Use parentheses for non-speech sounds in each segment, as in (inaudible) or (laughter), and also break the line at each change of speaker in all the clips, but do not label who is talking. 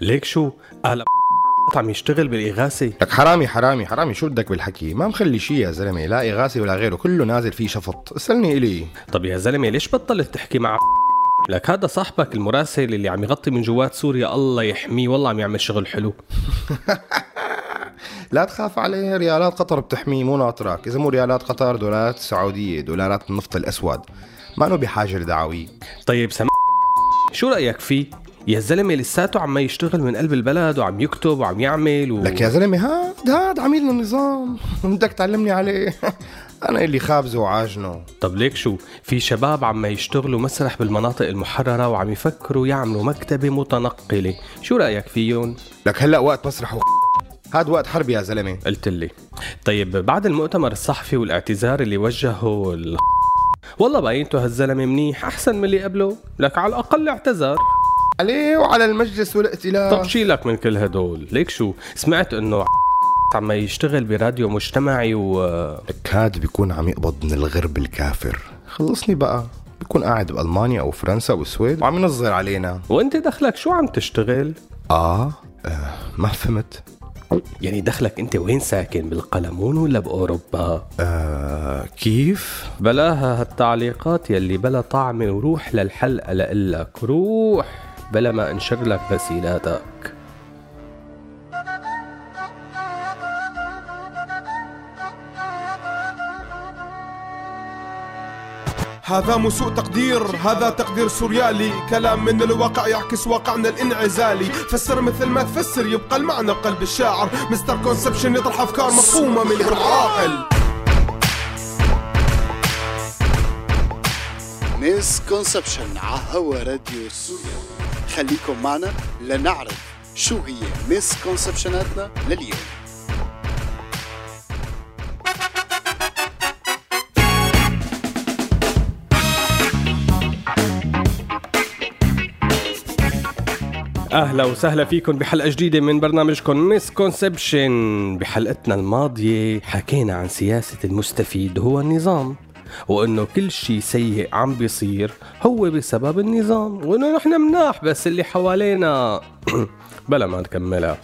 ليك شو؟ قال عم يشتغل بالإغاثة.
لك حرامي حرامي حرامي. شو بدك بالحكي؟ ما مخلي شيء يا زلمة. لا إغاثة ولا غيره. كله نازل فيه شفط. اسألني إلي.
طب يا زلمة ليش بطلت تحكي مع (laughs) لك هذا صاحبك المراسل اللي عم يغطي من جوات سوريا؟ الله يحميه. والله عم يعمل شغل حلو. (laughs)
لا تخاف عليه. ريالات قطر بتحميه مو ناطرك. إذا مو ريالات قطر دولارات سعودية دولارات النفط الأسود. ما إنه بحاجة لدعاويك
طيب سم شو رأيك فيه؟ يا زلمة لساته عم يشتغل من قلب البلد وعم يكتب وعم يعمل و...
لك يا زلمة هاد هاد عميل النظام. (laughs) بدك تعلمني عليه. (laughs) أنا اللي خابزه وعاجنه.
طب ليك شو؟ في شباب عم يشتغلوا مسرح بالمناطق المحررة وعم يفكروا يعملوا مكتبة متنقلة. شو رأيك فيهم؟
لك هلأ وقت مسرح و... هاد وقت حرب يا زلمة.
قلت لي. طيب بعد المؤتمر الصحفي والاعتذار اللي وجهه ال... والله باينته هالزلمة منيح أحسن من اللي قبله. لك على الأقل اعتذر
عليه وعلى المجلس والائتلاف
طب شيلك من كل هدول؟ ليك شو؟ سمعت إنه عم يشتغل براديو مجتمعي و
لك هاد بيكون عم يقبض من الغرب الكافر. خلصني بقى. بيكون قاعد بألمانيا أو فرنسا أو السويد. وعم ينظر علينا.
وأنت دخلك شو عم تشتغل؟
آه, آه ما فهمت.
يعني دخلك أنت وين ساكن؟ بالقلمون ولا بأوروبا؟
آه كيف؟
بلاها هالتعليقات يلي بلا طعمه وروح للحلقة لقلك روح. بلا ما انشر لك غسيلاتك
هذا مو سوء تقدير هذا تقدير سوريالي. كلام من الواقع يعكس واقعنا الانعزالي. فسر مثل ما تفسر يبقى المعنى بقلب الشاعر. misconception يطرح أفكار مفهومة من العاقل.
misconception عهوا راديو سوريالي خليكم معنا لنعرف شو هي misconception اتنا لليوم.
أهلا وسهلا فيكم بحلقة جديدة من برنامجكم misconception بحلقتنا الماضية حكينا عن سياسة المستفيد هو النظام. وإنه كل شيء سيء عم بيصير هو بسبب النظام. وإنه نحن مناح بس اللي حوالينا. (clears throat) بلا ما نكملها.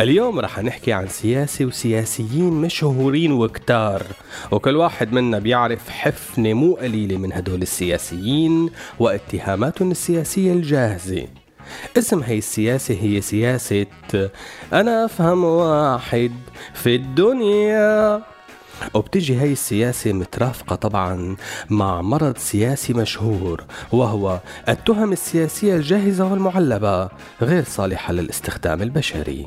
اليوم رح نحكي عن سياسي وسياسيين مشهورين وكتار. وكل واحد منا بيعرف حفنة مو قليلة من هدول السياسيين واتهاماتهم السياسية الجاهزة. اسم هي السياسة هي سياسة أنا أفهم واحد في الدنيا. وبتجي هاي السياسة مترافقة طبعا مع مرض سياسي مشهور وهو التهم السياسية الجاهزة والمعلبة غير صالحة للاستخدام البشري.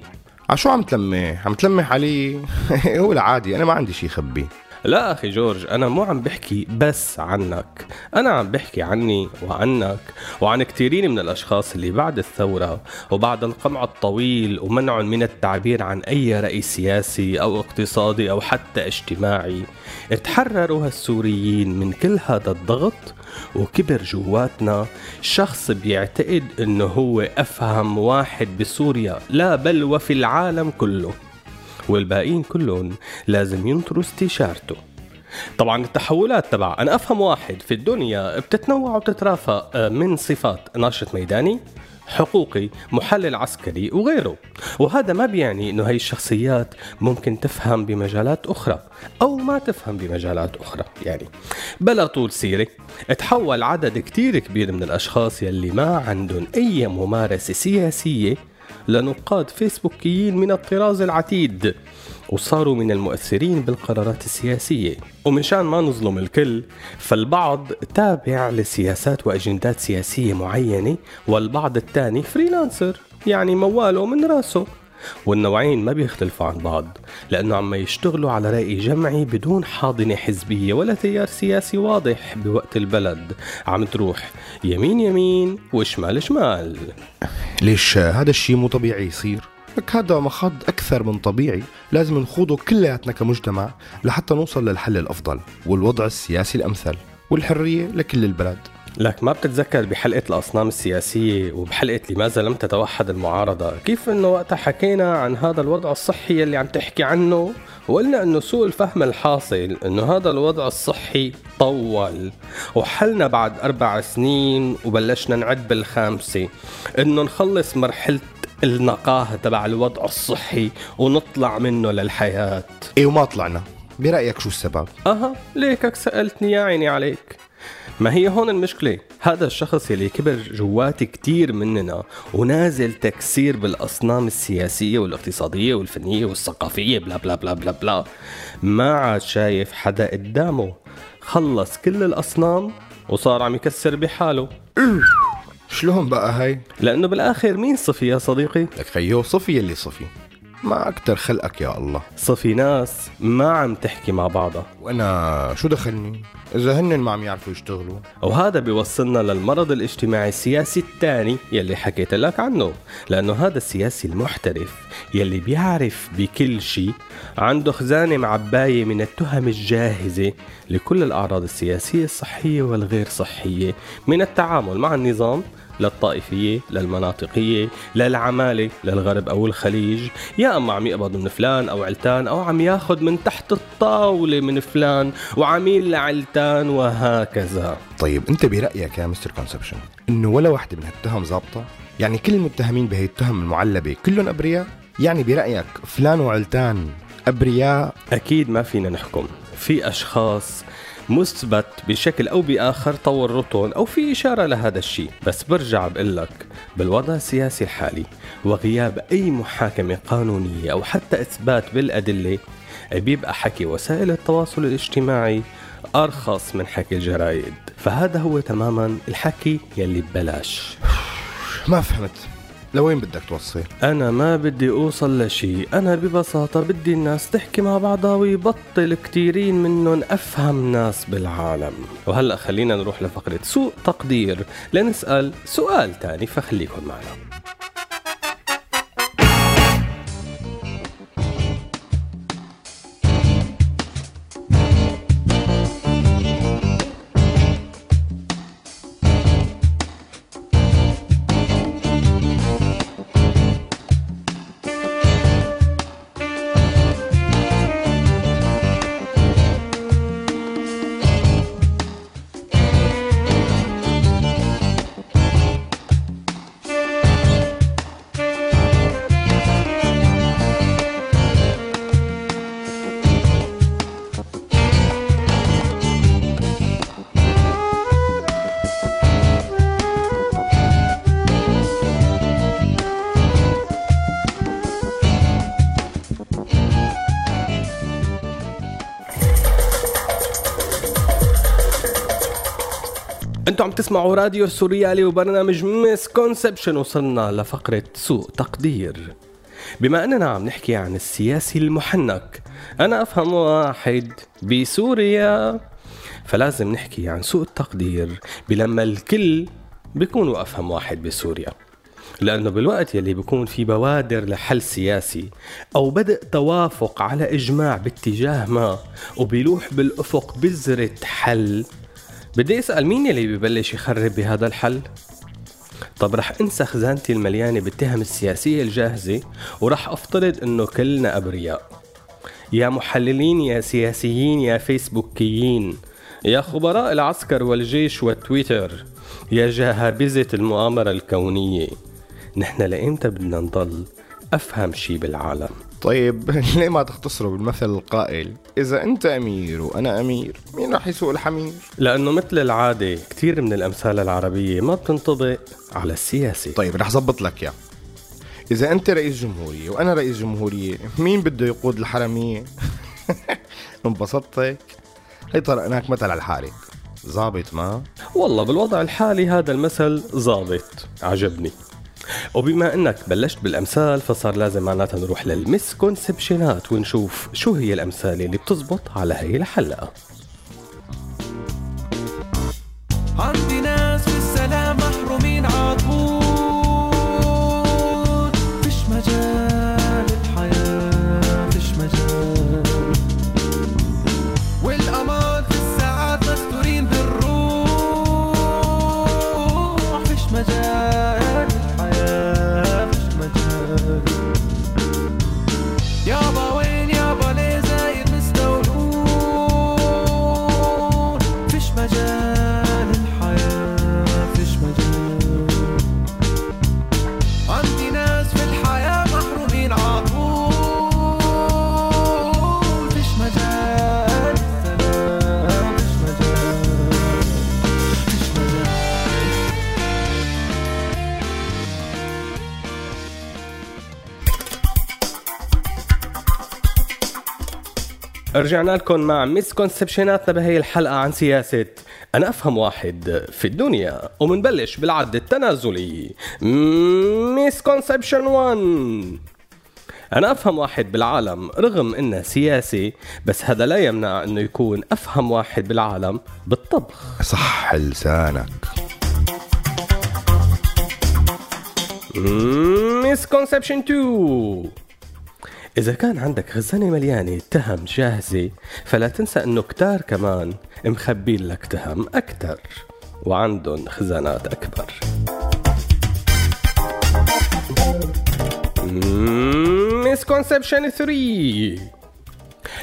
عشو عم تلمح؟ عم تلمح علي؟ (laughs) هو العادي أنا ما عندي شيء خبي.
لا أخي جورج أنا مو عم بحكي بس عنك. أنا عم بحكي عني وعنك وعن كثيرين من الأشخاص اللي بعد الثورة وبعد القمع الطويل ومنع من التعبير عن أي رأي سياسي أو اقتصادي أو حتى اجتماعي. تحرروا هالسوريين من كل هذا الضغط وكبر جواتنا. شخص بيعتقد إنه هو أفهم واحد بسوريا لا بل وفي العالم كله. والباقيين كلهم لازم ينطروا استشارته. طبعا التحولات تبع أنا أفهم واحد في الدنيا بتتنوع وبتترافق آه، من صفات ناشط ميداني حقوقي محلل عسكري وغيره. وهذا ما بيعني إنه هاي الشخصيات ممكن تفهم بمجالات أخرى أو ما تفهم بمجالات أخرى. يعني بلا طول سيرة تحول عدد كتير كبير من الأشخاص يلي ما عندهم أي ممارسة سياسية لنقاد فيسبوكيين من الطراز العتيد وصاروا من المؤثرين بالقرارات السياسية. ومشان ما نظلم الكل فالبعض تابع لسياسات وأجندات سياسية معينة والبعض الثاني فريلانسر يعني مواله من راسه. والنوعين ما بيختلفوا عن بعض لأنه عم يشتغلوا على رأي جمعي بدون حاضنة حزبية ولا تيار سياسي واضح بوقت البلد. عم تروح يمين يمين وشمال شمال.
ليش هذا الشيء مو طبيعي يصير؟ لك هذا مخاض أكثر من طبيعي. لازم نخوضه كلياتنا كمجتمع لحتى نوصل للحل الأفضل والوضع السياسي الأمثل والحرية لكل البلد.
لك ما بتتذكر بحلقة الأصنام السياسية وبحلقة لماذا لم تتوحد المعارضة؟ كيف أنه وقتها حكينا عن هذا الوضع الصحي اللي عم تحكي عنه؟ وقلنا أنه سوء الفهم الحاصل أنه هذا الوضع الصحي طول. وحلنا بعد أربع سنين وبلشنا نعد بالخامسة أنه نخلص مرحلة النقاهة تبع الوضع الصحي ونطلع منه للحياة.
إيه وما طلعنا. برأيك شو السبب؟
أها ليكك سألتني يا عيني عليك. ما هي هون المشكلة؟ هذا الشخص يلي كبر جوات كتير مننا ونازل تكسير بالأصنام السياسية والاقتصادية والفنية والثقافية بلا بلا بلا بلا بلا. ما عاد شايف حدا قدامه. خلص كل الأصنام وصار عم يكسر بحاله.
شلون بقى هاي؟
لأنه بالآخر مين صفي يا صديقي؟
لك خيو صفي اللي صفي. ما أكتر خلقك يا الله.
صفي ناس ما عم تحكي مع بعضها.
وأنا شو دخلني؟ إذا هن ما عم يعرفوا يشتغلوا.
وهذا بيوصلنا للمرض الاجتماعي السياسي الثاني يلي حكيت لك عنه. لأنه هذا السياسي المحترف يلي بيعرف بكل شيء عنده خزانة معباية من التهم الجاهزة لكل الأعراض السياسية الصحية والغير صحية. من التعامل مع النظام للطائفية للمناطقية للعمالة للغرب أو الخليج يا أما عم يقبض من فلان أو علتان أو عم ياخد من تحت الطاولة من فلان وعميل لعلتان وهكذا
طيب أنت برأيك يا مستر كونسبشن إنه ولا واحدة من هالتهم ظابطة؟ يعني كل المتهمين بهي التهم المعلبة كلهم أبرياء؟ يعني برأيك فلان وعلتان أبرياء؟
أكيد ما فينا نحكم في أشخاص مثبت بشكل أو بآخر تورطهم أو في إشارة لهذا الشيء. بس برجع بقول لك بالوضع السياسي الحالي وغياب أي محاكمة قانونية أو حتى إثبات بالأدلة بيبقى حكي وسائل التواصل الاجتماعي أرخص من حكي الجرايد فهذا هو تماما الحكي يلي ببلاش.
ما فهمت. لوين بدك توصل؟
أنا ما بدي أوصل لشيء. أنا ببساطة بدي الناس تحكي مع بعضها ويبطل كتيرين منهم أفهم ناس بالعالم. وهلأ خلينا نروح لفقرة سوء تقدير. لنسأل سؤال تاني فخليكم معنا. أنتم عم تسمعوا راديو سوريالي وبرنامج misconception وصلنا لفقرة سوء تقدير. بما اننا عم نحكي عن السياسي المحنك أنا افهم واحد بسوريا. فلازم نحكي عن سوء التقدير بلما الكل بيكونوا أفهم واحد بسوريا. لأنه بالوقت يلي بيكون في بوادر لحل سياسي أو بدء توافق على إجماع باتجاه ما وبيلوح بالأفق بذرة حل بدي أسأل مين اللي ببلش يخرب بهذا الحل؟ طب رح أنسى خزانتي المليانة بالتهم السياسية الجاهزة ورح أفترض إنه كلنا أبرياء. يا محللين يا سياسيين يا فيسبوكيين يا خبراء العسكر والجيش والتويتر يا جهابذة المؤامرة الكونية. نحن لإمتى بدنا نضل أفهم شي بالعالم؟
طيب (laughs) ليه ما تختصروا بالمثل القائل إذا أنت أمير وأنا أمير مين راح يسوق الحمير؟
لأنه مثل العادة كثير من الأمثال العربية ما بتنطبق على السياسي
طيب رح زبط لك يا إذا أنت رئيس جمهورية وأنا رئيس جمهورية مين بده يقود الحرمية؟ انبسطت (laughs) هيك؟ هي طرقناك مثل على الحالة ظابط ما؟
والله بالوضع الحالي هذا المثل ظابط عجبني وبما أنك بلشت بالأمثال فصار لازم معناتها نروح للمسكونسبشنات ونشوف شو هي الأمثال اللي بتزبط على هي الحلقة. رجعنا لكم مع misconception اتنا بهي الحلقة عن سياسة أنا أفهم واحد في الدنيا ومنبلش بالعد التنازلي. misconception 1 أنا أفهم واحد بالعالم رغم إنه سياسي بس هذا لا يمنع إنه يكون أفهم واحد بالعالم بالطبخ.
صح لسانك.
misconception 2 إذا كان عندك خزانة مليانة تهم جاهزة فلا تنسى إنه كتار كمان مخبين لك تهم أكتر وعندهم خزانات أكبر. مسكونسبشن 3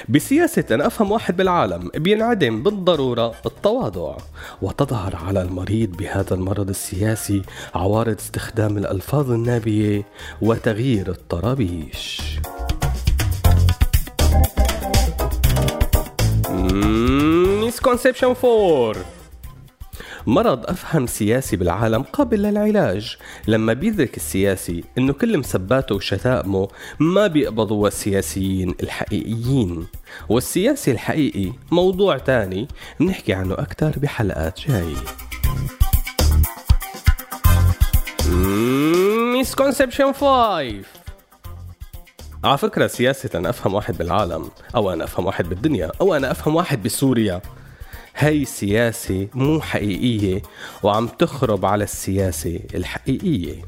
بسياسة أن أفهم واحد بالعالم بينعدم بالضرورة التواضع وتظهر على المريض بهذا المرض السياسي عوارض استخدام الألفاظ النابية وتغيير الطرابيش. مسكونسبشن 4 مرض أفهم سياسي بالعالم قابل للعلاج. لما بيدرك السياسي إنه كل مسباته وشتائمه ما بيقبضوا السياسيين الحقيقيين. والسياسي الحقيقي موضوع تاني بنحكي عنه أكتر بحلقات جاية. misconception 5 على فكرة سياسة أنا أفهم واحد بالعالم أو أنا أفهم واحد بالدنيا أو أنا أفهم واحد بسوريا. هي سياسة مو حقيقية وعم تخرب على السياسة الحقيقية.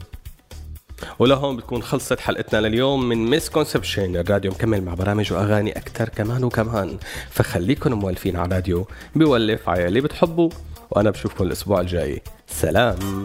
ولهون بتكون خلصت حلقتنا لليوم من misconception الراديو مكمل مع برامج وأغاني أكثر كمان وكمان. فخليكن موالفين على الراديو بولف على اللي بتحبوا وأنا بشوفكم الأسبوع الجاي. سلام.